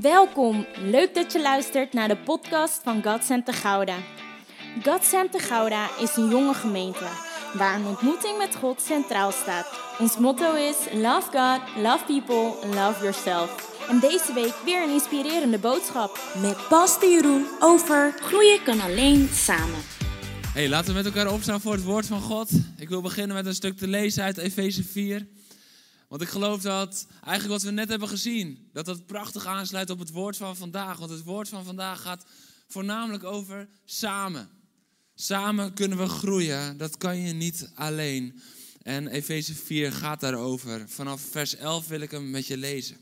Welkom, leuk dat je luistert naar de podcast van God Center Gouda. God Center Gouda is een jonge gemeente waar een ontmoeting met God centraal staat. Ons motto is Love God, Love People, Love Yourself. En deze week weer een inspirerende boodschap met Pastor Jeroen over groeien kan alleen samen. Hey, laten we met elkaar opstaan voor het woord van God. Ik wil beginnen met een stuk te lezen uit Efeze 4. Want ik geloof dat eigenlijk wat we net hebben gezien, dat dat prachtig aansluit op het woord van vandaag. Want het woord van vandaag gaat voornamelijk over samen. Samen kunnen we groeien, dat kan je niet alleen. En Efeze 4 gaat daarover. Vanaf vers 11 wil ik hem met je lezen.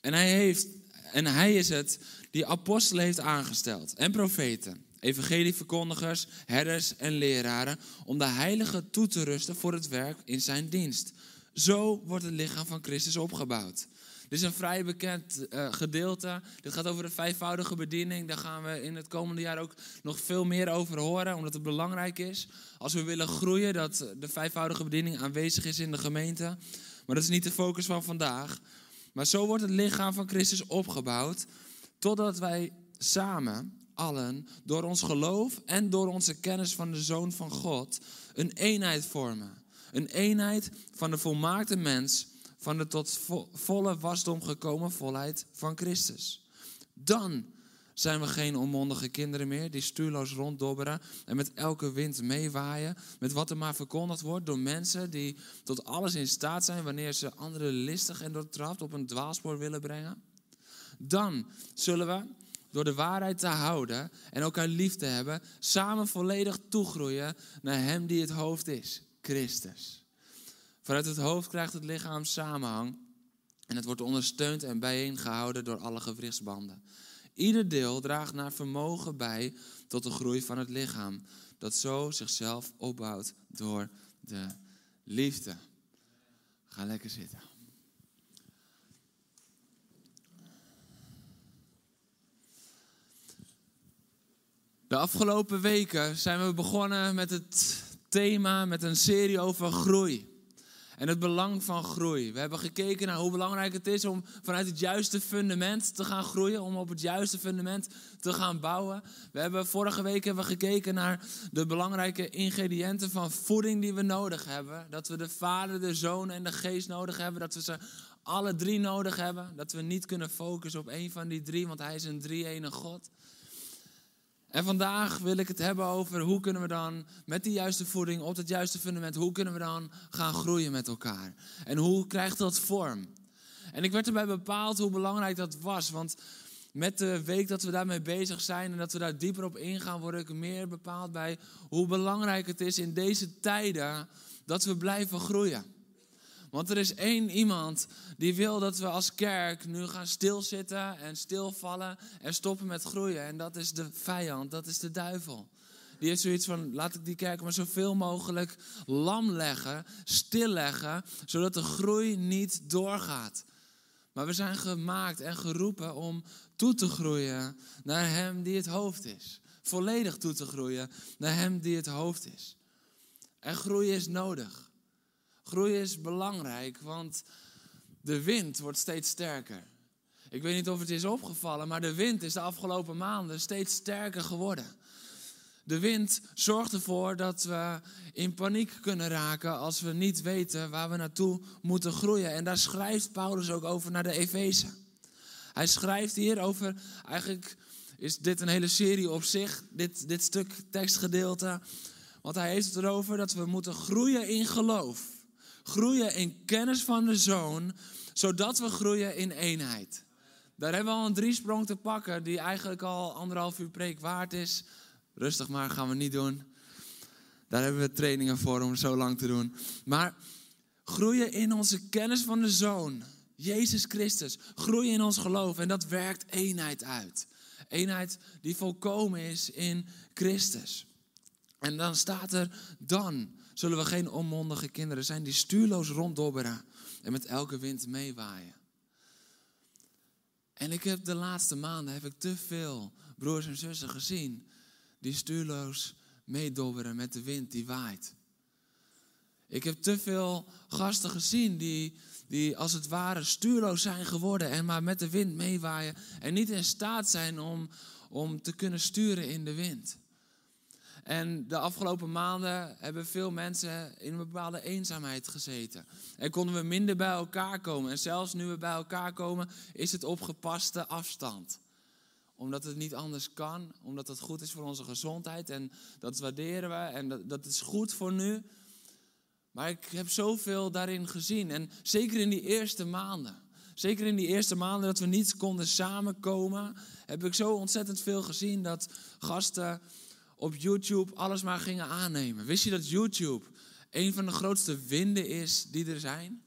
En hij, heeft, en hij is het die apostelen heeft aangesteld en profeten, evangelieverkondigers, herders en leraren, om de heiligen toe te rusten voor het werk in zijn dienst. Zo wordt het lichaam van Christus opgebouwd. Dit is een vrij bekend uh, gedeelte. Dit gaat over de vijfvoudige bediening. Daar gaan we in het komende jaar ook nog veel meer over horen, omdat het belangrijk is. Als we willen groeien, dat de vijfvoudige bediening aanwezig is in de gemeente. Maar dat is niet de focus van vandaag. Maar zo wordt het lichaam van Christus opgebouwd, totdat wij samen, allen, door ons geloof en door onze kennis van de Zoon van God, een eenheid vormen. Een eenheid van de volmaakte mens, van de tot volle wasdom gekomen volheid van Christus. Dan zijn we geen onmondige kinderen meer die stuurloos ronddobberen en met elke wind meewaaien, met wat er maar verkondigd wordt door mensen die tot alles in staat zijn wanneer ze anderen listig en doortrapt op een dwaalspoor willen brengen. Dan zullen we door de waarheid te houden en elkaar lief te hebben, samen volledig toegroeien naar Hem die het hoofd is, Christus. Vanuit het hoofd krijgt het lichaam samenhang en het wordt ondersteund en bijeengehouden door alle gewrichtsbanden. Ieder deel draagt naar vermogen bij tot de groei van het lichaam, dat zo zichzelf opbouwt door de liefde. Ga lekker zitten. De afgelopen weken zijn we begonnen met het thema, met een serie over groei en het belang van groei. We hebben gekeken naar hoe belangrijk het is om vanuit het juiste fundament te gaan groeien, om op het juiste fundament te gaan bouwen. We hebben vorige week hebben gekeken naar de belangrijke ingrediënten van voeding die we nodig hebben. Dat we de Vader, de Zoon en de Geest nodig hebben. Dat we ze alle drie nodig hebben. Dat we niet kunnen focussen op één van die drie, want Hij is een drie-ene God. En vandaag wil ik het hebben over hoe kunnen we dan met die juiste voeding, op het juiste fundament, hoe kunnen we dan gaan groeien met elkaar? En hoe krijgt dat vorm? En ik werd erbij bepaald hoe belangrijk dat was, want met de week dat we daarmee bezig zijn en dat we daar dieper op ingaan, word ik meer bepaald bij hoe belangrijk het is in deze tijden dat we blijven groeien. Want er is één iemand die wil dat we als kerk nu gaan stilzitten en stilvallen en stoppen met groeien. En dat is de vijand, dat is de duivel. Die heeft zoiets van, laat ik die kerk maar zoveel mogelijk lam leggen, stilleggen, zodat de groei niet doorgaat. Maar we zijn gemaakt en geroepen om toe te groeien naar Hem die het hoofd is. Volledig toe te groeien naar Hem die het hoofd is. En groei is nodig. Groei is belangrijk, want de wind wordt steeds sterker. Ik weet niet of het is opgevallen, maar de wind is de afgelopen maanden steeds sterker geworden. De wind zorgt ervoor dat we in paniek kunnen raken als we niet weten waar we naartoe moeten groeien. En daar schrijft Paulus ook over naar de Efeze. Hij schrijft hier over, eigenlijk is dit een hele serie op zich, dit, dit stuk tekstgedeelte. Want hij heeft het erover dat we moeten groeien in geloof groeien in kennis van de Zoon, zodat we groeien in eenheid. Daar hebben we al een driesprong te pakken, die eigenlijk al anderhalf uur preek waard is. Rustig maar, gaan we niet doen. Daar hebben we trainingen voor om zo lang te doen. Maar groeien in onze kennis van de Zoon, Jezus Christus. Groeien in ons geloof en dat werkt eenheid uit. Eenheid die volkomen is in Christus. En dan staat er dan zullen we geen onmondige kinderen zijn die stuurloos ronddobberen en met elke wind meewaaien. En ik heb de laatste maanden heb ik te veel broers en zussen gezien die stuurloos meedobberen met de wind die waait. Ik heb te veel gasten gezien die die als het ware stuurloos zijn geworden en maar met de wind meewaaien en niet in staat zijn om, om te kunnen sturen in de wind. En de afgelopen maanden hebben veel mensen in een bepaalde eenzaamheid gezeten. En konden we minder bij elkaar komen. En zelfs nu we bij elkaar komen, is het op gepaste afstand. Omdat het niet anders kan, omdat het goed is voor onze gezondheid. En dat waarderen we en dat, dat is goed voor nu. Maar ik heb zoveel daarin gezien. En zeker in die eerste maanden. Zeker in die eerste maanden dat we niet konden samenkomen, heb ik zo ontzettend veel gezien dat gasten op YouTube alles maar gingen aannemen. Wist je dat YouTube een van de grootste winden is die er zijn?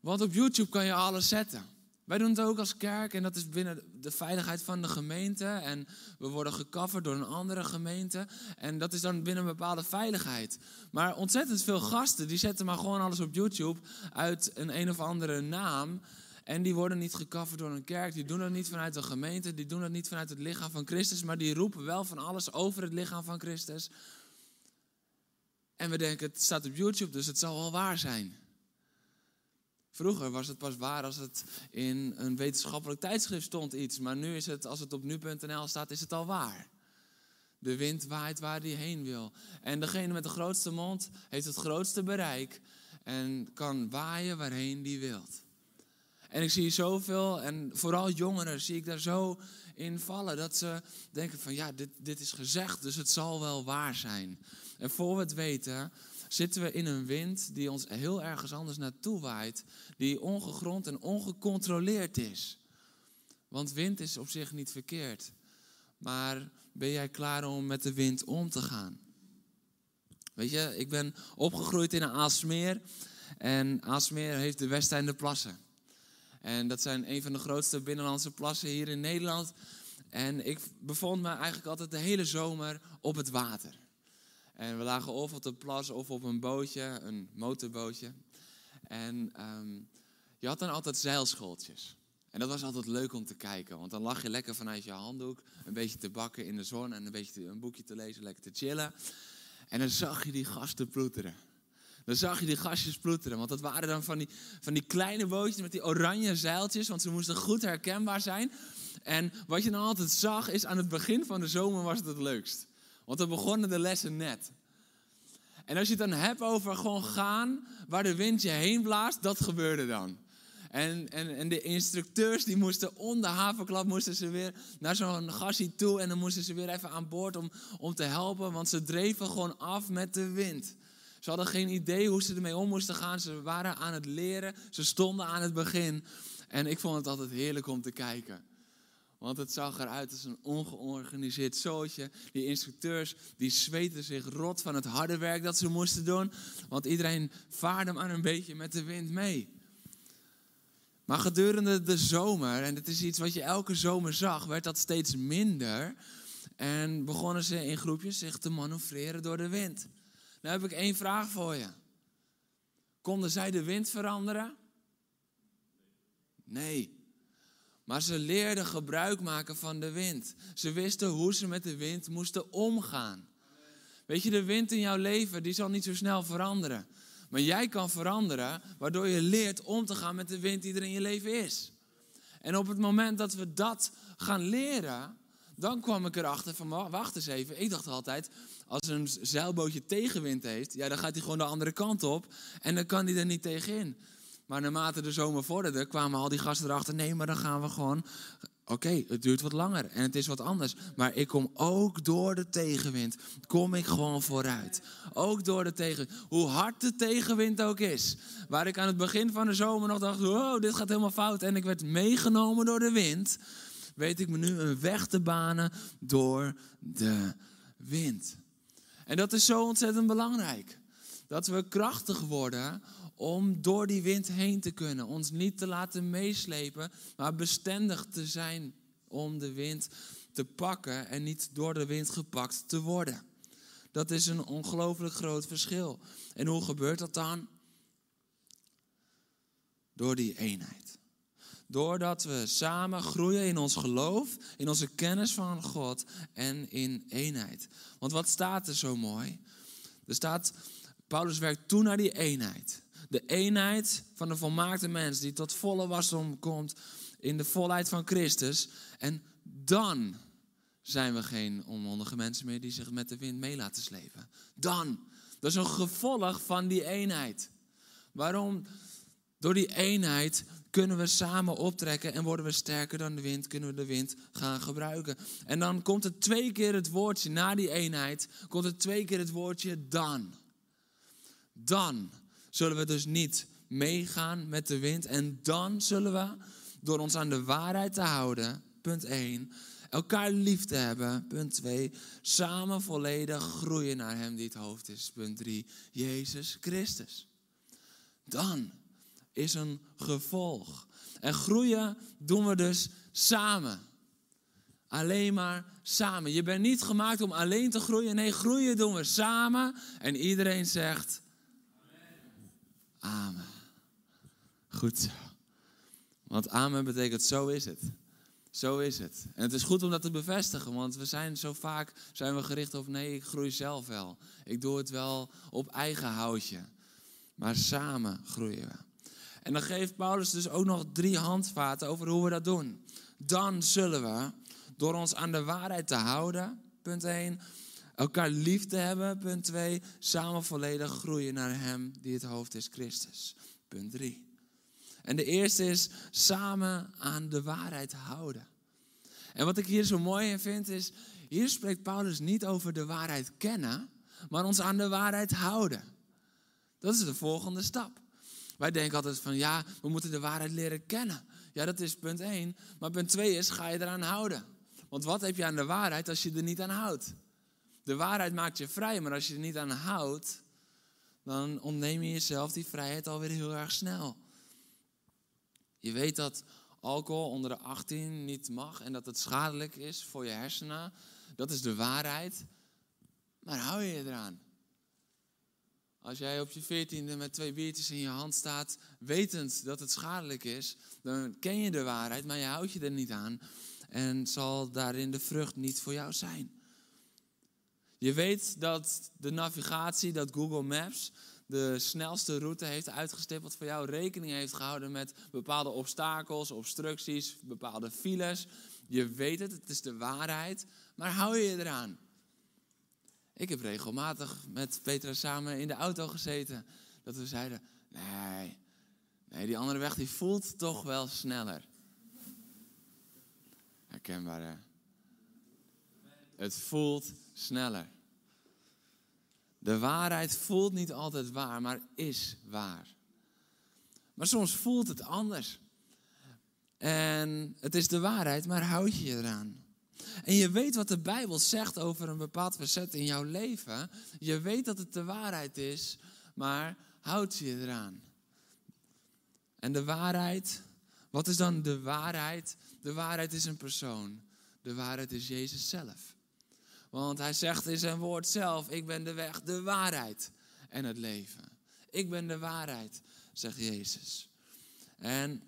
Want op YouTube kan je alles zetten. Wij doen het ook als kerk en dat is binnen de veiligheid van de gemeente. En we worden gecoverd door een andere gemeente. En dat is dan binnen een bepaalde veiligheid. Maar ontzettend veel gasten die zetten maar gewoon alles op YouTube uit een een of andere naam. En die worden niet gecoverd door een kerk. Die doen dat niet vanuit een gemeente. Die doen dat niet vanuit het lichaam van Christus. Maar die roepen wel van alles over het lichaam van Christus. En we denken, het staat op YouTube, dus het zal wel waar zijn. Vroeger was het pas waar als het in een wetenschappelijk tijdschrift stond iets. Maar nu is het, als het op nu.nl staat, is het al waar. De wind waait waar die heen wil. En degene met de grootste mond heeft het grootste bereik. En kan waaien waarheen die wilt. En ik zie zoveel, en vooral jongeren zie ik daar zo in vallen. Dat ze denken van ja, dit, dit is gezegd, dus het zal wel waar zijn. En voor we het weten, zitten we in een wind die ons heel ergens anders naartoe waait. Die ongegrond en ongecontroleerd is. Want wind is op zich niet verkeerd. Maar ben jij klaar om met de wind om te gaan? Weet je, ik ben opgegroeid in een Aalsmeer. En Aalsmeer heeft de Westeinde Plassen. En dat zijn een van de grootste binnenlandse plassen hier in Nederland. En ik bevond me eigenlijk altijd de hele zomer op het water. En we lagen of op de plas of op een bootje, een motorbootje. En ehm, je had dan altijd zeilschooltjes. En dat was altijd leuk om te kijken, want dan lag je lekker vanuit je handdoek, een beetje te bakken in de zon en een beetje een boekje te lezen, lekker te chillen. En dan zag je die gasten ploeteren. Dan zag je die gastjes ploeteren. Want dat waren dan van die, van die kleine bootjes met die oranje zeiltjes. Want ze moesten goed herkenbaar zijn. En wat je dan altijd zag is aan het begin van de zomer was het het leukst. Want dan begonnen de lessen net. En als je het dan hebt over gewoon gaan waar de wind je heen blaast, dat gebeurde dan. En, en, en de instructeurs die moesten onder havenklap moesten ze weer naar zo'n gassie toe. En dan moesten ze weer even aan boord om, om te helpen. Want ze dreven gewoon af met de wind. Ze hadden geen idee hoe ze ermee om moesten gaan. Ze waren aan het leren. Ze stonden aan het begin. En ik vond het altijd heerlijk om te kijken. Want het zag eruit als een ongeorganiseerd zootje. Die instructeurs die zweten zich rot van het harde werk dat ze moesten doen. Want iedereen vaarde maar een beetje met de wind mee. Maar gedurende de zomer, en dit is iets wat je elke zomer zag, werd dat steeds minder. En begonnen ze in groepjes zich te manoeuvreren door de wind. Nou heb ik één vraag voor je. Konden zij de wind veranderen? Nee. Maar ze leerden gebruik maken van de wind. Ze wisten hoe ze met de wind moesten omgaan. Weet je, de wind in jouw leven, die zal niet zo snel veranderen. Maar jij kan veranderen, waardoor je leert om te gaan met de wind die er in je leven is. En op het moment dat we dat gaan leren, dan kwam ik erachter van, wacht eens even. Ik dacht altijd, als een zeilbootje tegenwind heeft, ja, dan gaat hij gewoon de andere kant op. En dan kan hij er niet tegenin. Maar naarmate de zomer vorderde, kwamen al die gasten erachter. Nee, maar dan gaan we gewoon. Oké, het duurt wat langer en het is wat anders. Maar ik kom ook door de tegenwind. Kom ik gewoon vooruit. Ook door de tegenwind. Hoe hard de tegenwind ook is. Waar ik aan het begin van de zomer nog dacht: wow, dit gaat helemaal fout. En ik werd meegenomen door de wind. Weet ik me nu een weg te banen door de wind. En dat is zo ontzettend belangrijk. Dat we krachtig worden om door die wind heen te kunnen. Ons niet te laten meeslepen, maar bestendig te zijn om de wind te pakken en niet door de wind gepakt te worden. Dat is een ongelooflijk groot verschil. En hoe gebeurt dat dan? Door die eenheid. Doordat we samen groeien in ons geloof, in onze kennis van God en in eenheid. Want wat staat er zo mooi? Er staat, Paulus werkt toe naar die eenheid. de eenheid van de volmaakte mens die tot volle wasdom komt in de volheid van Christus. En dan zijn we geen onmondige mensen meer die zich met de wind mee laten slepen. Dan. Dat is een gevolg van die eenheid. Waarom? Door die eenheid kunnen we samen optrekken en worden we sterker dan de wind, kunnen we de wind gaan gebruiken. En dan komt er twee keer het woordje, na die eenheid, komt er twee keer het woordje dan. Dan zullen we dus niet meegaan met de wind en dan zullen we, door ons aan de waarheid te houden, punt 1, elkaar lief te hebben, punt 2, samen volledig groeien naar Hem die het hoofd is, punt 3, Jezus Christus. Dan is een gevolg. En groeien doen we dus samen. Alleen maar samen. Je bent niet gemaakt om alleen te groeien. Nee, groeien doen we samen. En iedereen zegt: Amen. Goed zo. Want amen betekent zo is het. Zo is het. En het is goed om dat te bevestigen, want we zijn zo vaak zijn we gericht op nee, ik groei zelf wel. Ik doe het wel op eigen houtje. Maar samen groeien we. En dan geeft Paulus dus ook nog drie handvaten over hoe we dat doen. Dan zullen we, door ons aan de waarheid te houden, punt 1, elkaar lief te hebben, punt 2, samen volledig groeien naar Hem die het hoofd is, Christus, punt 3. En de eerste is samen aan de waarheid houden. En wat ik hier zo mooi in vind is, hier spreekt Paulus niet over de waarheid kennen, maar ons aan de waarheid houden. Dat is de volgende stap. Wij denken altijd van ja, we moeten de waarheid leren kennen. Ja, dat is punt 1. Maar punt 2 is, ga je eraan houden? Want wat heb je aan de waarheid als je er niet aan houdt? De waarheid maakt je vrij, maar als je er niet aan houdt, dan ontneem je jezelf die vrijheid alweer heel erg snel. Je weet dat alcohol onder de 18 niet mag en dat het schadelijk is voor je hersenen. Dat is de waarheid. Maar hou je je eraan? Als jij op je veertiende met twee biertjes in je hand staat, wetend dat het schadelijk is, dan ken je de waarheid, maar je houdt je er niet aan. En zal daarin de vrucht niet voor jou zijn. Je weet dat de navigatie, dat Google Maps, de snelste route heeft uitgestippeld voor jou, rekening heeft gehouden met bepaalde obstakels, obstructies, bepaalde files. Je weet het, het is de waarheid, maar hou je je eraan? Ik heb regelmatig met Petra samen in de auto gezeten. Dat we zeiden, nee, nee die andere weg die voelt toch wel sneller. Herkenbaar hè? Het voelt sneller. De waarheid voelt niet altijd waar, maar is waar. Maar soms voelt het anders. En het is de waarheid, maar houd je je eraan. En je weet wat de Bijbel zegt over een bepaald verzet in jouw leven. Je weet dat het de waarheid is, maar houd je eraan. En de waarheid, wat is dan de waarheid? De waarheid is een persoon. De waarheid is Jezus zelf. Want hij zegt in zijn woord zelf: Ik ben de weg, de waarheid en het leven. Ik ben de waarheid, zegt Jezus. En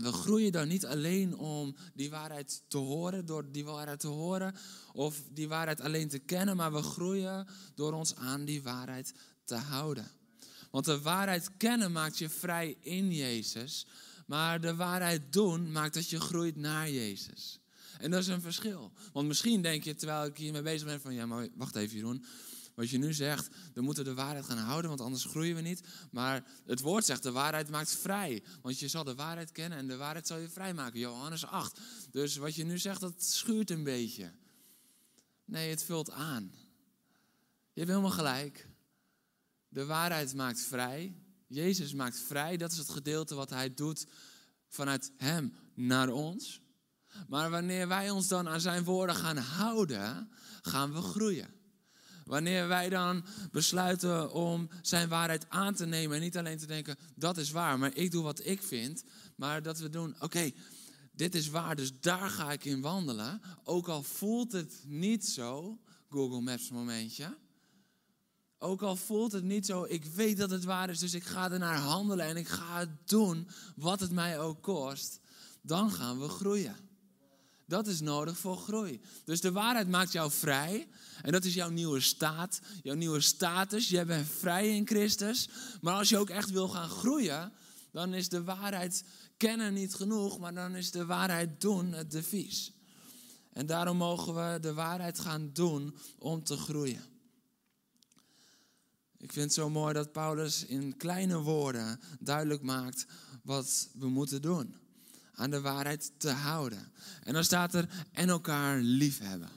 we groeien dan niet alleen om die waarheid te horen, door die waarheid te horen of die waarheid alleen te kennen, maar we groeien door ons aan die waarheid te houden. Want de waarheid kennen maakt je vrij in Jezus, maar de waarheid doen maakt dat je groeit naar Jezus. En dat is een verschil. Want misschien denk je, terwijl ik hiermee bezig ben, van ja, maar wacht even Jeroen. Wat je nu zegt, we moeten de waarheid gaan houden, want anders groeien we niet. Maar het woord zegt, de waarheid maakt vrij. Want je zal de waarheid kennen en de waarheid zal je vrijmaken. Johannes 8. Dus wat je nu zegt, dat schuurt een beetje. Nee, het vult aan. Je hebt helemaal gelijk. De waarheid maakt vrij. Jezus maakt vrij. Dat is het gedeelte wat hij doet vanuit hem naar ons. Maar wanneer wij ons dan aan zijn woorden gaan houden, gaan we groeien. Wanneer wij dan besluiten om zijn waarheid aan te nemen en niet alleen te denken, dat is waar, maar ik doe wat ik vind, maar dat we doen, oké, dit is waar, dus daar ga ik in wandelen. Ook al voelt het niet zo, Google Maps momentje. Ook al voelt het niet zo, ik weet dat het waar is, dus ik ga er naar handelen en ik ga het doen wat het mij ook kost. Dan gaan we groeien Dat is nodig voor groei. Dus de waarheid maakt jou vrij. En dat is jouw nieuwe staat, jouw nieuwe status. Je bent vrij in Christus. Maar als je ook echt wil gaan groeien, dan is de waarheid kennen niet genoeg, maar dan is de waarheid doen het devies. En daarom mogen we de waarheid gaan doen om te groeien. Ik vind het zo mooi dat Paulus in kleine woorden duidelijk maakt wat we moeten doen. Aan de waarheid te houden. En dan staat er en elkaar liefhebben.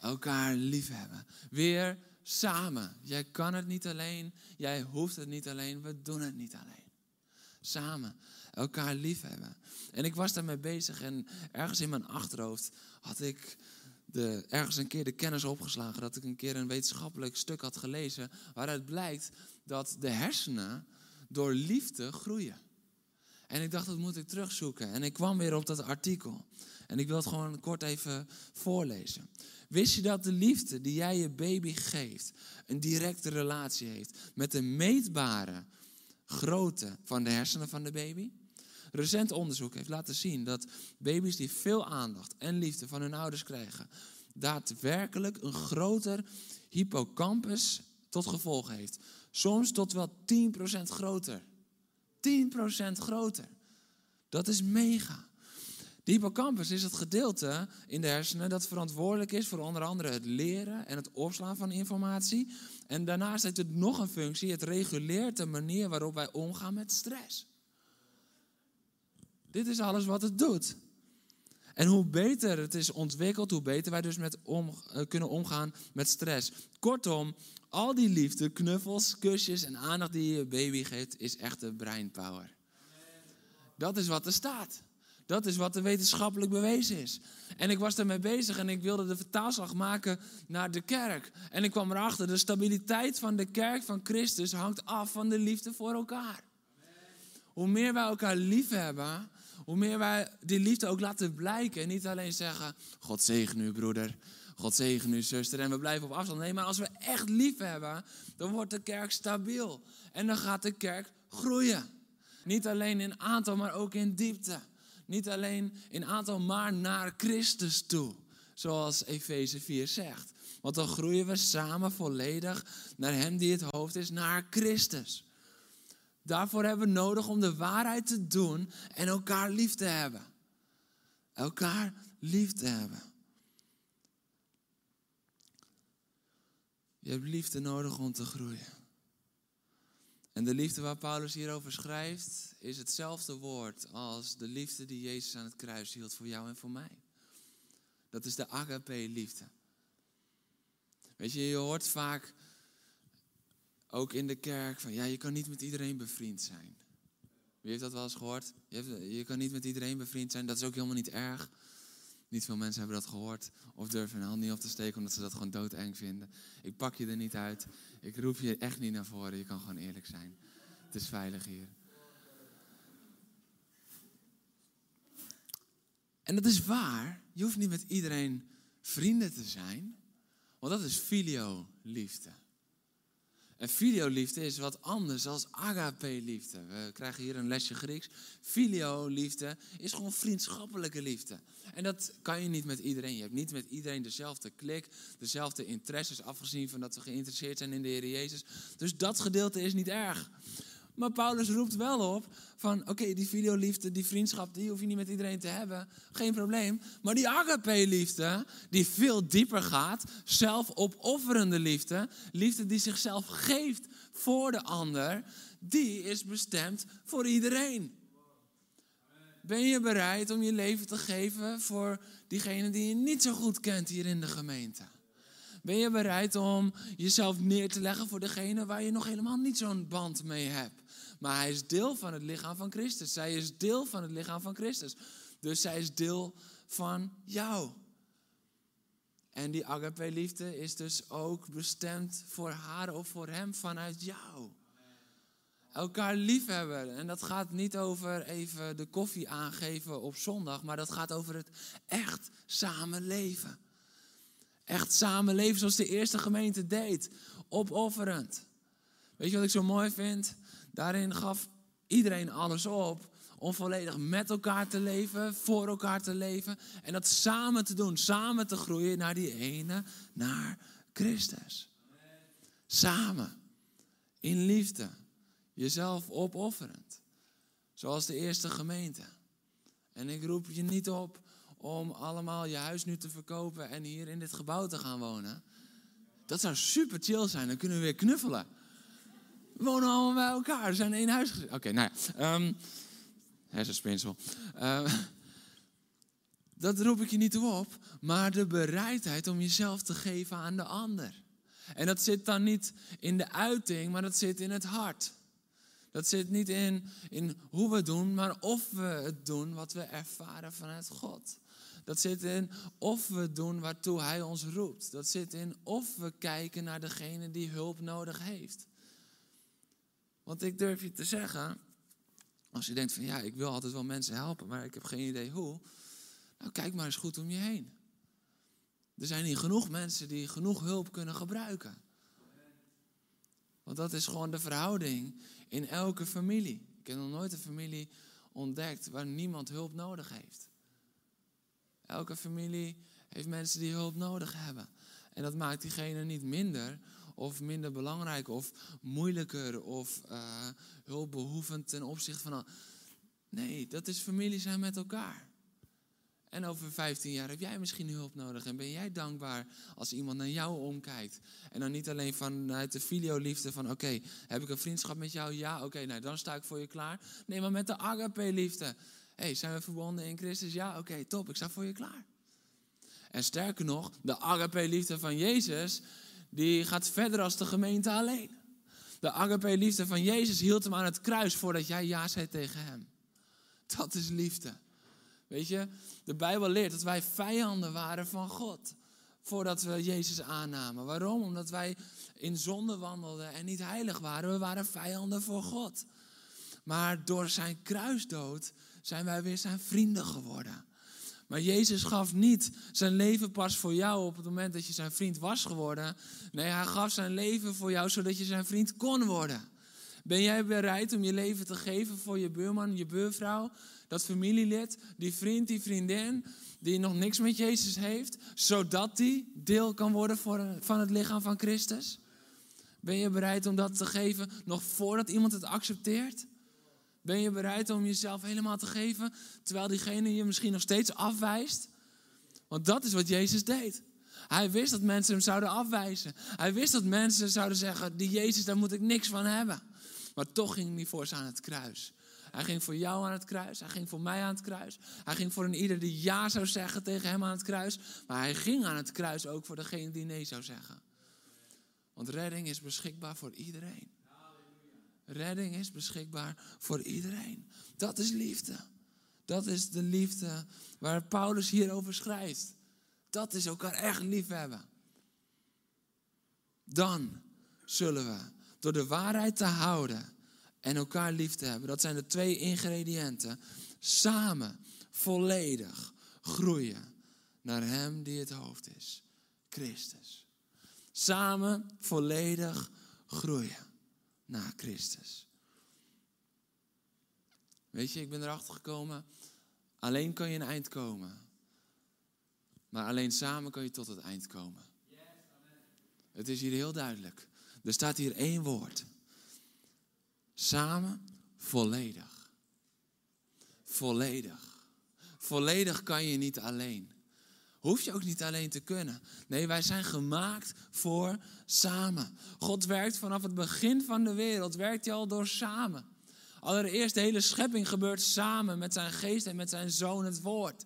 Elkaar liefhebben. Weer samen. Jij kan het niet alleen. Jij hoeft het niet alleen. We doen het niet alleen. Samen. Elkaar liefhebben. En ik was daarmee bezig en ergens in mijn achterhoofd had ik de, ergens een keer de kennis opgeslagen dat ik een keer een wetenschappelijk stuk had gelezen waaruit blijkt dat de hersenen door liefde groeien. En ik dacht, dat moet ik terugzoeken. En ik kwam weer op dat artikel. En ik wil het gewoon kort even voorlezen. Wist je dat de liefde die jij je baby geeft, een directe relatie heeft met de meetbare grootte van de hersenen van de baby? Recent onderzoek heeft laten zien dat baby's die veel aandacht en liefde van hun ouders krijgen, daadwerkelijk een groter hippocampus tot gevolg heeft. Soms tot wel 10% groter. 10% groter. Dat is mega. De hippocampus is het gedeelte in de hersenen dat verantwoordelijk is voor onder andere het leren en het opslaan van informatie. En daarnaast heeft het nog een functie, het reguleert de manier waarop wij omgaan met stress. Dit is alles wat het doet. En hoe beter het is ontwikkeld, hoe beter wij dus met om, uh, kunnen omgaan met stress. Kortom, al die liefde, knuffels, kusjes en aandacht die je baby geeft, is echte breinpower. Dat is wat er staat. Dat is wat er wetenschappelijk bewezen is. En ik was daarmee bezig en ik wilde de vertaalslag maken naar de kerk. En ik kwam erachter, de stabiliteit van de kerk van Christus hangt af van de liefde voor elkaar. Hoe meer wij elkaar lief hebben, hoe meer wij die liefde ook laten blijken. En niet alleen zeggen, God zegen u broeder, God zegen u zuster. En we blijven op afstand. Nee, maar als we echt lief hebben, dan wordt de kerk stabiel. En dan gaat de kerk groeien. Niet alleen in aantal, maar ook in diepte. Niet alleen in aantal, maar naar Christus toe. Zoals Efeze 4 zegt. Want dan groeien we samen volledig naar Hem die het hoofd is, naar Christus. Daarvoor hebben we nodig om de waarheid te doen en elkaar lief te hebben. Elkaar lief te hebben. Je hebt liefde nodig om te groeien. En de liefde waar Paulus hierover schrijft, is hetzelfde woord als de liefde die Jezus aan het kruis hield voor jou en voor mij. Dat is de agape-liefde. Weet je, je hoort vaak ook in de kerk, van ja, je kan niet met iedereen bevriend zijn. Wie heeft dat wel eens gehoord? Je, hebt, je kan niet met iedereen bevriend zijn, dat is ook helemaal niet erg. Niet veel mensen hebben dat gehoord of durven hun hand niet op te steken omdat ze dat gewoon doodeng vinden. Ik pak je er niet uit. Ik roep je echt niet naar voren. Je kan gewoon eerlijk zijn. Het is veilig hier. En dat is waar. Je hoeft niet met iedereen vrienden te zijn. Want dat is filio liefde. En filioliefde is wat anders dan agape-liefde. We krijgen hier een lesje Grieks. Filio-liefde is gewoon vriendschappelijke liefde. En dat kan je niet met iedereen. Je hebt niet met iedereen dezelfde klik, dezelfde interesses, afgezien van dat we geïnteresseerd zijn in de Heer Jezus. Dus dat gedeelte is niet erg. Maar Paulus roept wel op van, oké, die videoliefde, die vriendschap, die hoef je niet met iedereen te hebben. Geen probleem. Maar die agape-liefde, die veel dieper gaat, zelfopofferende liefde, liefde die zichzelf geeft voor de ander, die is bestemd voor iedereen. Ben je bereid om je leven te geven voor diegene die je niet zo goed kent hier in de gemeente? Ben je bereid om jezelf neer te leggen voor degene waar je nog helemaal niet zo'n band mee hebt? Maar hij is deel van het lichaam van Christus. Zij is deel van het lichaam van Christus. Dus zij is deel van jou. En die agape-liefde is dus ook bestemd voor haar of voor hem vanuit jou. Elkaar liefhebben. En dat gaat niet over even de koffie aangeven op zondag, maar dat gaat over het echt samenleven. Echt samenleven zoals de eerste gemeente deed. Opofferend. Weet je wat ik zo mooi vind? Daarin gaf iedereen alles op om volledig met elkaar te leven, voor elkaar te leven en dat samen te doen, samen te groeien naar die ene, naar Christus. Samen, in liefde, jezelf opofferend, zoals de eerste gemeente. En ik roep je niet op om allemaal je huis nu te verkopen en hier in dit gebouw te gaan wonen. Dat zou super chill zijn, dan kunnen we weer knuffelen. We wonen allemaal bij elkaar, we zijn één huis. Oké, nou ja. Um, hersenspinsel. Uh, dat roep ik je niet op, maar de bereidheid om jezelf te geven aan de ander. En dat zit dan niet in de uiting, maar dat zit in het hart. Dat zit niet in, in hoe we doen, maar of we het doen wat we ervaren vanuit God. Dat zit in of we doen waartoe Hij ons roept. Dat zit in of we kijken naar degene die hulp nodig heeft. Want ik durf je te zeggen, als je denkt van ja, ik wil altijd wel mensen helpen, maar ik heb geen idee hoe. Nou, kijk maar eens goed om je heen. Er zijn hier genoeg mensen die genoeg hulp kunnen gebruiken. Want dat is gewoon de verhouding in elke familie. Ik heb nog nooit een familie ontdekt waar niemand hulp nodig heeft. Elke familie heeft mensen die hulp nodig hebben. En dat maakt diegene niet minder of minder belangrijk of moeilijker of uh, hulpbehoevend ten opzichte van. Nee, dat is familie zijn met elkaar. En over 15 jaar heb jij misschien hulp nodig. En ben jij dankbaar als iemand naar jou omkijkt. En dan niet alleen vanuit de filioliefde van oké, heb ik een vriendschap met jou? Ja, oké, nou dan sta ik voor je klaar. Nee, maar met de agape-liefde. hey, zijn we verbonden in Christus? Ja, oké, top, ik sta voor je klaar. En sterker nog, de agape-liefde van Jezus, die gaat verder als de gemeente alleen. De agape-liefde van Jezus hield hem aan het kruis voordat jij ja zei tegen hem. Dat is liefde. Weet je, de Bijbel leert dat wij vijanden waren van God. Voordat we Jezus aannamen. Waarom? Omdat wij in zonde wandelden en niet heilig waren. We waren vijanden voor God. Maar door zijn kruisdood zijn wij weer zijn vrienden geworden. Maar Jezus gaf niet zijn leven pas voor jou op het moment dat je zijn vriend was geworden. Nee, hij gaf zijn leven voor jou zodat je zijn vriend kon worden. Ben jij bereid om je leven te geven voor je buurman, je buurvrouw, dat familielid, die vriend, die vriendin, die nog niks met Jezus heeft, zodat die deel kan worden van het lichaam van Christus? Ben je bereid om dat te geven nog voordat iemand het accepteert? Ben je bereid om jezelf helemaal te geven, terwijl diegene je misschien nog steeds afwijst? Want dat is wat Jezus deed. Hij wist dat mensen hem zouden afwijzen. Hij wist dat mensen zouden zeggen, die Jezus, daar moet ik niks van hebben. Maar toch ging hij voor ze aan het kruis. Hij ging voor jou aan het kruis. Hij ging voor mij aan het kruis. Hij ging voor een ieder die ja zou zeggen tegen hem aan het kruis. Maar hij ging aan het kruis ook voor degene die nee zou zeggen. Want redding is beschikbaar voor iedereen. Redding is beschikbaar voor iedereen. Dat is liefde. Dat is de liefde waar Paulus hierover schrijft. Dat is elkaar echt lief hebben. Dan zullen we door de waarheid te houden en elkaar lief te hebben. Dat zijn de twee ingrediënten. Samen volledig groeien naar Hem die het hoofd is. Christus. Samen volledig groeien naar Christus. Weet je, ik ben erachter gekomen. Alleen kan je een eind komen. Maar alleen samen kan je tot het eind komen. Het is hier heel duidelijk. Er staat hier één woord. Samen volledig. Volledig. Volledig kan je niet alleen. Hoef je ook niet alleen te kunnen. Nee, wij zijn gemaakt voor samen. God werkt vanaf het begin van de wereld, werkt hij al door samen. Allereerst, de hele schepping gebeurt samen met zijn geest en met zijn zoon, het woord.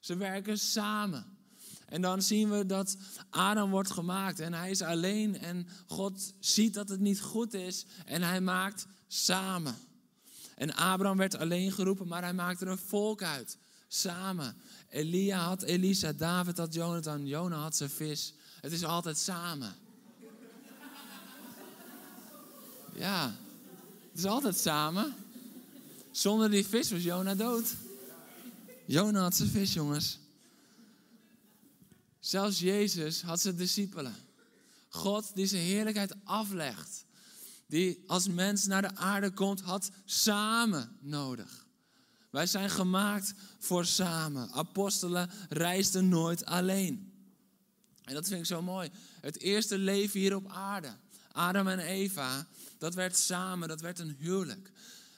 Ze werken samen. En dan zien we dat Adam wordt gemaakt en hij is alleen en God ziet dat het niet goed is en hij maakt samen. En Abraham werd alleen geroepen, maar hij maakte een volk uit. Samen. Elia had Elisa, David had Jonathan, Jona had zijn vis. Het is altijd samen. Ja, het is altijd samen. Zonder die vis was Jona dood. Jona had zijn vis, jongens. Zelfs Jezus had zijn discipelen. God die zijn heerlijkheid aflegt. Die als mens naar de aarde komt, had samen nodig. Wij zijn gemaakt voor samen. Apostelen reisden nooit alleen. En dat vind ik zo mooi. Het eerste leven hier op aarde. Adam en Eva, dat werd samen, dat werd een huwelijk.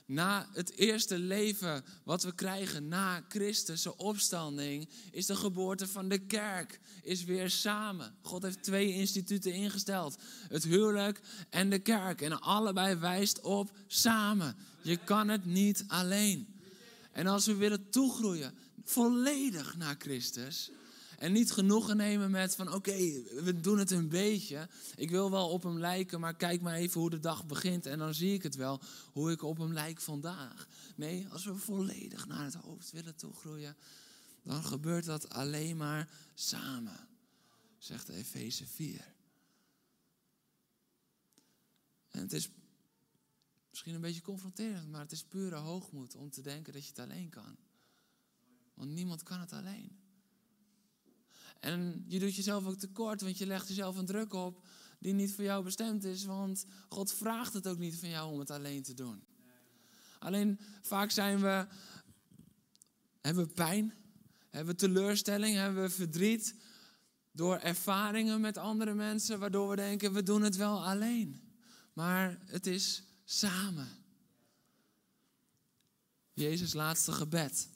Na het eerste leven wat we krijgen na Christus' opstanding, is de geboorte van de kerk, is weer samen. God heeft twee instituten ingesteld: het huwelijk en de kerk. En allebei wijst op samen. Je kan het niet alleen. En als we willen toegroeien, volledig naar Christus, en niet genoegen nemen met van oké, we doen het een beetje. Ik wil wel op hem lijken, maar kijk maar even hoe de dag begint. En dan zie ik het wel, hoe ik op hem lijk vandaag. Nee, als we volledig naar het hoofd willen toegroeien, dan gebeurt dat alleen maar samen. Zegt Efeze 4. En het is misschien een beetje confronterend, maar het is pure hoogmoed om te denken dat je het alleen kan. Want niemand kan het alleen. En je doet jezelf ook tekort, want je legt jezelf een druk op die niet voor jou bestemd is. Want God vraagt het ook niet van jou om het alleen te doen. Alleen vaak zijn we, hebben we pijn, hebben we teleurstelling, hebben we verdriet door ervaringen met andere mensen, waardoor we denken we doen het wel alleen. Maar het is samen. Jezus' laatste gebed,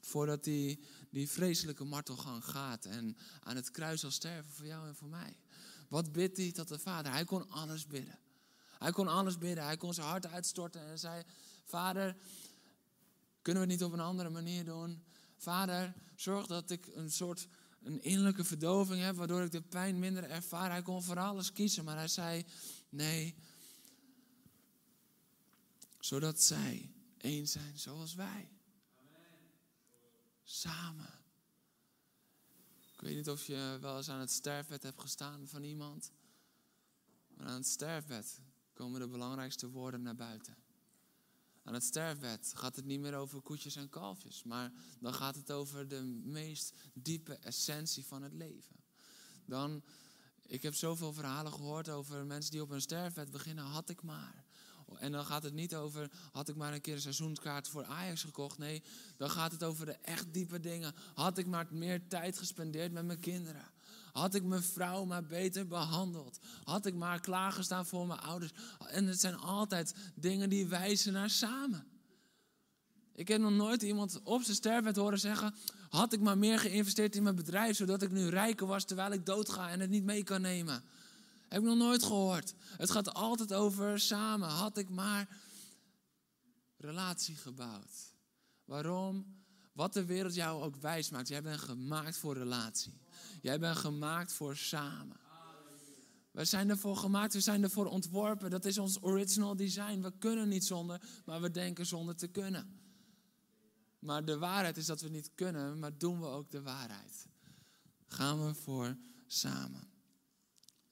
voordat hij die vreselijke martelgang gaat en aan het kruis zal sterven voor jou en voor mij. Wat bidt hij tot de Vader? Hij kon alles bidden. Hij kon alles bidden. Hij kon zijn hart uitstorten en zei: Vader, kunnen we het niet op een andere manier doen? Vader, zorg dat ik een soort een innerlijke verdoving heb, waardoor ik de pijn minder ervaar. Hij kon voor alles kiezen, maar hij zei: Nee, zodat zij één zijn zoals wij. Samen. Ik weet niet of je wel eens aan het sterfbed hebt gestaan van iemand. Maar aan het sterfbed komen de belangrijkste woorden naar buiten. Aan het sterfbed gaat het niet meer over koetjes en kalfjes, maar dan gaat het over de meest diepe essentie van het leven. Dan, ik heb zoveel verhalen gehoord over mensen die op een sterfbed beginnen, had ik maar. En dan gaat het niet over, had ik maar een keer een seizoenskaart voor Ajax gekocht. Nee, dan gaat het over de echt diepe dingen. Had ik maar meer tijd gespendeerd met mijn kinderen. Had ik mijn vrouw maar beter behandeld. Had ik maar klaargestaan voor mijn ouders. En het zijn altijd dingen die wijzen naar samen. Ik heb nog nooit iemand op zijn sterfbed horen zeggen... had ik maar meer geïnvesteerd in mijn bedrijf... zodat ik nu rijker was terwijl ik doodga en het niet mee kan nemen. Heb ik nog nooit gehoord. Het gaat altijd over samen. Had ik maar relatie gebouwd. Waarom? Wat de wereld jou ook wijs maakt. Jij bent gemaakt voor relatie. Jij bent gemaakt voor samen. Wij zijn ervoor gemaakt, we zijn ervoor ontworpen. Dat is ons original design. We kunnen niet zonder, maar we denken zonder te kunnen. Maar de waarheid is dat we niet kunnen, maar doen we ook de waarheid. Gaan we voor samen.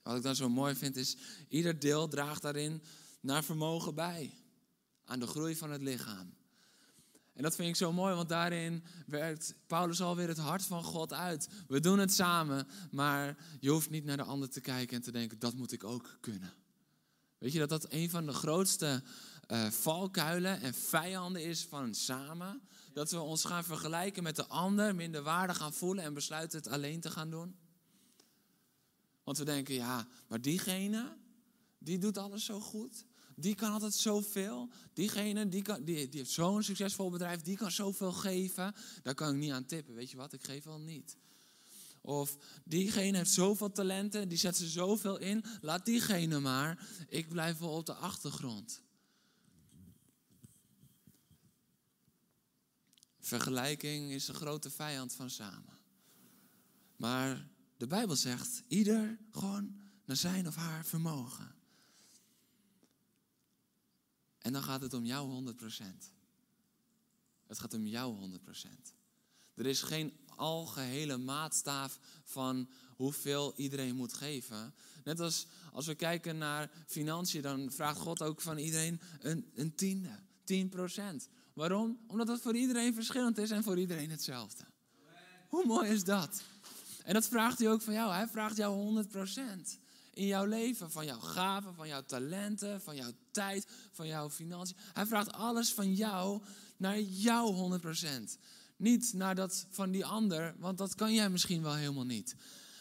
Wat ik dan zo mooi vind is, ieder deel draagt daarin naar vermogen bij. Aan de groei van het lichaam. En dat vind ik zo mooi, want daarin werkt Paulus alweer het hart van God uit. We doen het samen, maar je hoeft niet naar de ander te kijken en te denken, dat moet ik ook kunnen. Weet je dat dat een van de grootste uh, valkuilen en vijanden is van samen? Dat we ons gaan vergelijken met de ander, minder waarde gaan voelen en besluiten het alleen te gaan doen? Want we denken, ja, maar diegene, die doet alles zo goed. Die kan altijd zoveel. Diegene, die, kan, die, die heeft zo'n succesvol bedrijf, die kan zoveel geven. Daar kan ik niet aan tippen. Weet je wat, ik geef wel niet. Of diegene heeft zoveel talenten, die zet ze zoveel in. Laat diegene maar. Ik blijf wel op de achtergrond. Vergelijking is een grote vijand van samen. Maar de Bijbel zegt, ieder gewoon naar zijn of haar vermogen. En dan gaat het om jouw 100%. Het gaat om jouw 100%. Er is geen algehele maatstaaf van hoeveel iedereen moet geven. Net als als we kijken naar financiën, dan vraagt God ook van iedereen een, een tiende, 10%. Waarom? Omdat dat voor iedereen verschillend is en voor iedereen hetzelfde. Hoe mooi is dat? En dat vraagt hij ook van jou. Hij vraagt jou 100% in jouw leven. Van jouw gaven, van jouw talenten, van jouw tijd, van jouw financiën. Hij vraagt alles van jou naar jouw 100%. Niet naar dat van die ander, want dat kan jij misschien wel helemaal niet.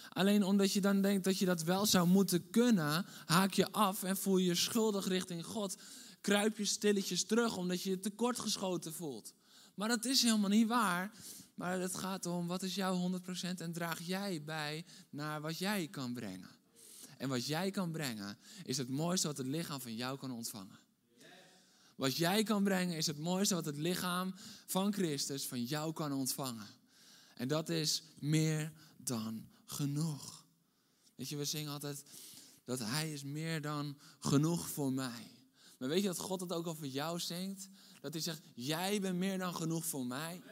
Alleen omdat je dan denkt dat je dat wel zou moeten kunnen, haak je af en voel je je schuldig richting God. Kruip je stilletjes terug omdat je je tekortgeschoten voelt. Maar dat is helemaal niet waar. Maar het gaat om wat is jouw 100% en draag jij bij naar wat jij kan brengen. En wat jij kan brengen is het mooiste wat het lichaam van jou kan ontvangen. Wat jij kan brengen is het mooiste wat het lichaam van Christus van jou kan ontvangen. En dat is meer dan genoeg. Weet je, we zingen altijd dat Hij is meer dan genoeg voor mij. Maar weet je dat God het ook over jou zingt? Dat hij zegt, jij bent meer dan genoeg voor mij.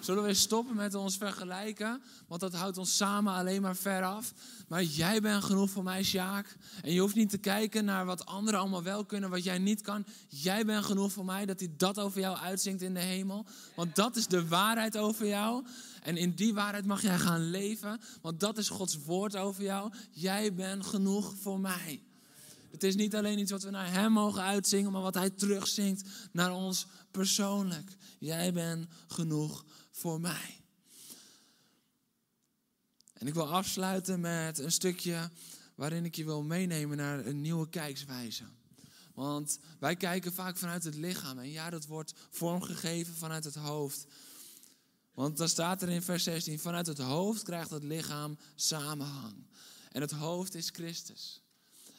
Zullen we stoppen met ons vergelijken? Want dat houdt ons samen alleen maar ver af. Maar jij bent genoeg voor mij, Sjaak. En je hoeft niet te kijken naar wat anderen allemaal wel kunnen, wat jij niet kan. Jij bent genoeg voor mij, dat hij dat over jou uitzingt in de hemel. Want dat is de waarheid over jou. En in die waarheid mag jij gaan leven. Want dat is Gods woord over jou. Jij bent genoeg voor mij. Het is niet alleen iets wat we naar Hem mogen uitzingen, maar wat Hij terugzingt naar ons persoonlijk. Jij bent genoeg voor mij. En ik wil afsluiten met een stukje waarin ik je wil meenemen naar een nieuwe kijkswijze. Want wij kijken vaak vanuit het lichaam. En ja, dat wordt vormgegeven vanuit het hoofd. Want dan staat er in vers 16: vanuit het hoofd krijgt het lichaam samenhang. En het hoofd is Christus.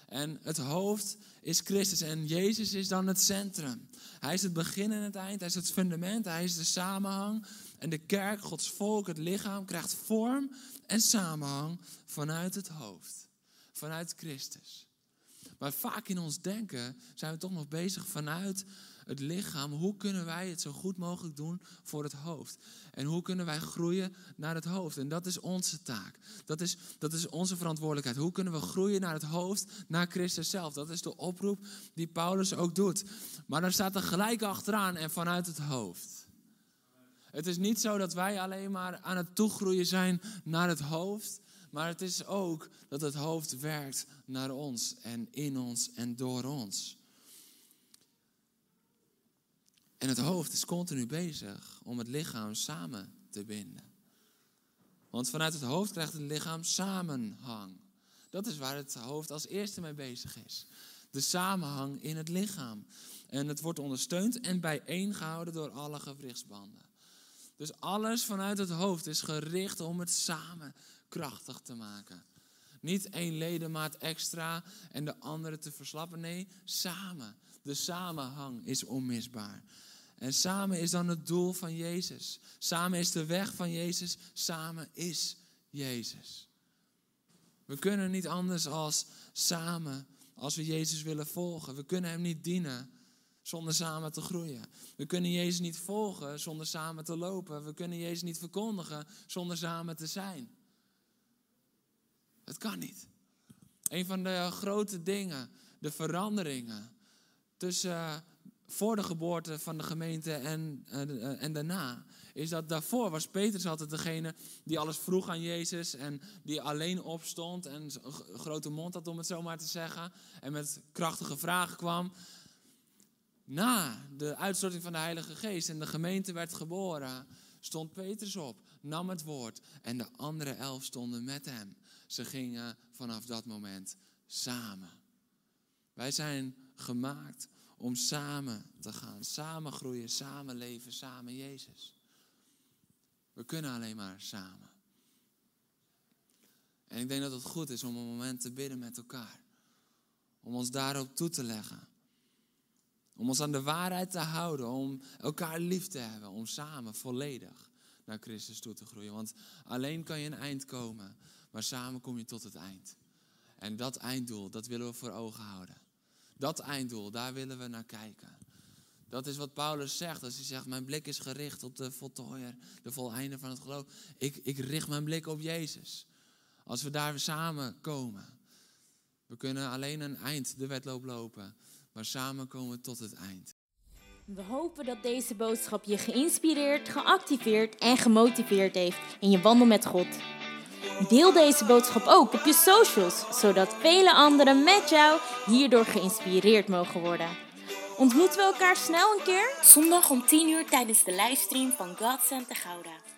En het hoofd is Christus en Jezus is dan het centrum. Hij is het begin en het eind, hij is het fundament, hij is de samenhang. En de kerk, Gods volk, het lichaam, krijgt vorm en samenhang vanuit het hoofd, vanuit Christus. Maar vaak in ons denken zijn we toch nog bezig vanuit het lichaam. Hoe kunnen wij het zo goed mogelijk doen voor het hoofd? En hoe kunnen wij groeien naar het hoofd? En dat is onze taak. Dat is, dat is onze verantwoordelijkheid. Hoe kunnen we groeien naar het hoofd, naar Christus zelf? Dat is de oproep die Paulus ook doet. Maar daar staat er gelijk achteraan en vanuit het hoofd. Het is niet zo dat wij alleen maar aan het toegroeien zijn naar het hoofd. Maar het is ook dat het hoofd werkt naar ons en in ons en door ons. En het hoofd is continu bezig om het lichaam samen te binden. Want vanuit het hoofd krijgt het lichaam samenhang. Dat is waar het hoofd als eerste mee bezig is. De samenhang in het lichaam. En het wordt ondersteund en bijeengehouden door alle gewrichtsbanden. Dus alles vanuit het hoofd is gericht om het samen krachtig te maken. Niet één ledemaat extra en de andere te verslappen. Nee, samen. De samenhang is onmisbaar. En samen is dan het doel van Jezus. Samen is de weg van Jezus. Samen is Jezus. We kunnen niet anders als samen, als we Jezus willen volgen. We kunnen Hem niet dienen zonder samen te groeien. We kunnen Jezus niet volgen zonder samen te lopen. We kunnen Jezus niet verkondigen zonder samen te zijn. Het kan niet. Een van de grote dingen, de veranderingen tussen voor de geboorte van de gemeente en, uh, en daarna, is dat daarvoor was Petrus altijd degene die alles vroeg aan Jezus en die alleen opstond en een grote mond had om het zo maar te zeggen en met krachtige vragen kwam. Na de uitstorting van de Heilige Geest en de gemeente werd geboren, stond Petrus op, nam het woord en de andere elf stonden met hem. Ze gingen vanaf dat moment samen. Wij zijn gemaakt om samen te gaan, samen groeien, samen leven, samen Jezus. We kunnen alleen maar samen. En ik denk dat het goed is om een moment te bidden met elkaar. Om ons daarop toe te leggen. Om ons aan de waarheid te houden. Om elkaar lief te hebben. Om samen volledig naar Christus toe te groeien. Want alleen kan je een eind komen. Maar samen kom je tot het eind. En dat einddoel, dat willen we voor ogen houden. Dat einddoel, daar willen we naar kijken. Dat is wat Paulus zegt als hij zegt, mijn blik is gericht op de voltooier, de voleinde van het geloof. Ik, ik richt mijn blik op Jezus. Als we daar samen komen. We kunnen alleen een eind de wedloop lopen, maar samen komen we tot het eind. We hopen dat deze boodschap je geïnspireerd, geactiveerd en gemotiveerd heeft in je wandel met God. Deel deze boodschap ook op je socials, zodat vele anderen met jou hierdoor geïnspireerd mogen worden. Ontmoeten we elkaar snel een keer? Zondag om 10 uur tijdens de livestream van God Center Gouda.